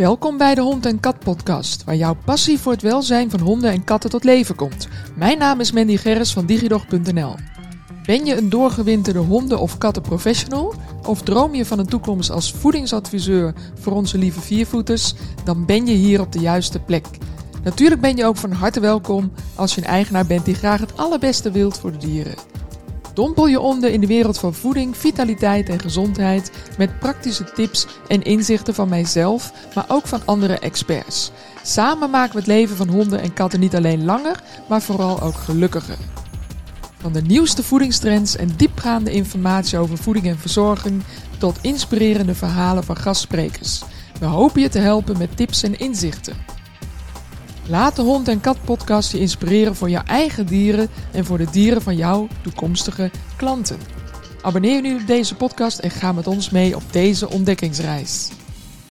Welkom bij de Hond en Kat Podcast, waar jouw passie voor het welzijn van honden en katten tot leven komt. Mijn naam is Mandy Gerris van Digidog.nl. Ben je een doorgewinterde honden- of kattenprofessional? Of droom je van een toekomst als voedingsadviseur voor onze lieve viervoeters? Dan ben je hier op de juiste plek. Natuurlijk ben je ook van harte welkom als je een eigenaar bent die graag het allerbeste wilt voor de dieren. Dompel je onder in de wereld van voeding, vitaliteit en gezondheid met praktische tips en inzichten van mijzelf, maar ook van andere experts. Samen maken we het leven van honden en katten niet alleen langer, maar vooral ook gelukkiger. Van de nieuwste voedingstrends en diepgaande informatie over voeding en verzorging tot inspirerende verhalen van gastsprekers. We hopen je te helpen met tips en inzichten. Laat de Hond en Kat podcast je inspireren voor jouw eigen dieren en voor de dieren van jouw toekomstige klanten. Abonneer nu op deze podcast en ga met ons mee op deze ontdekkingsreis.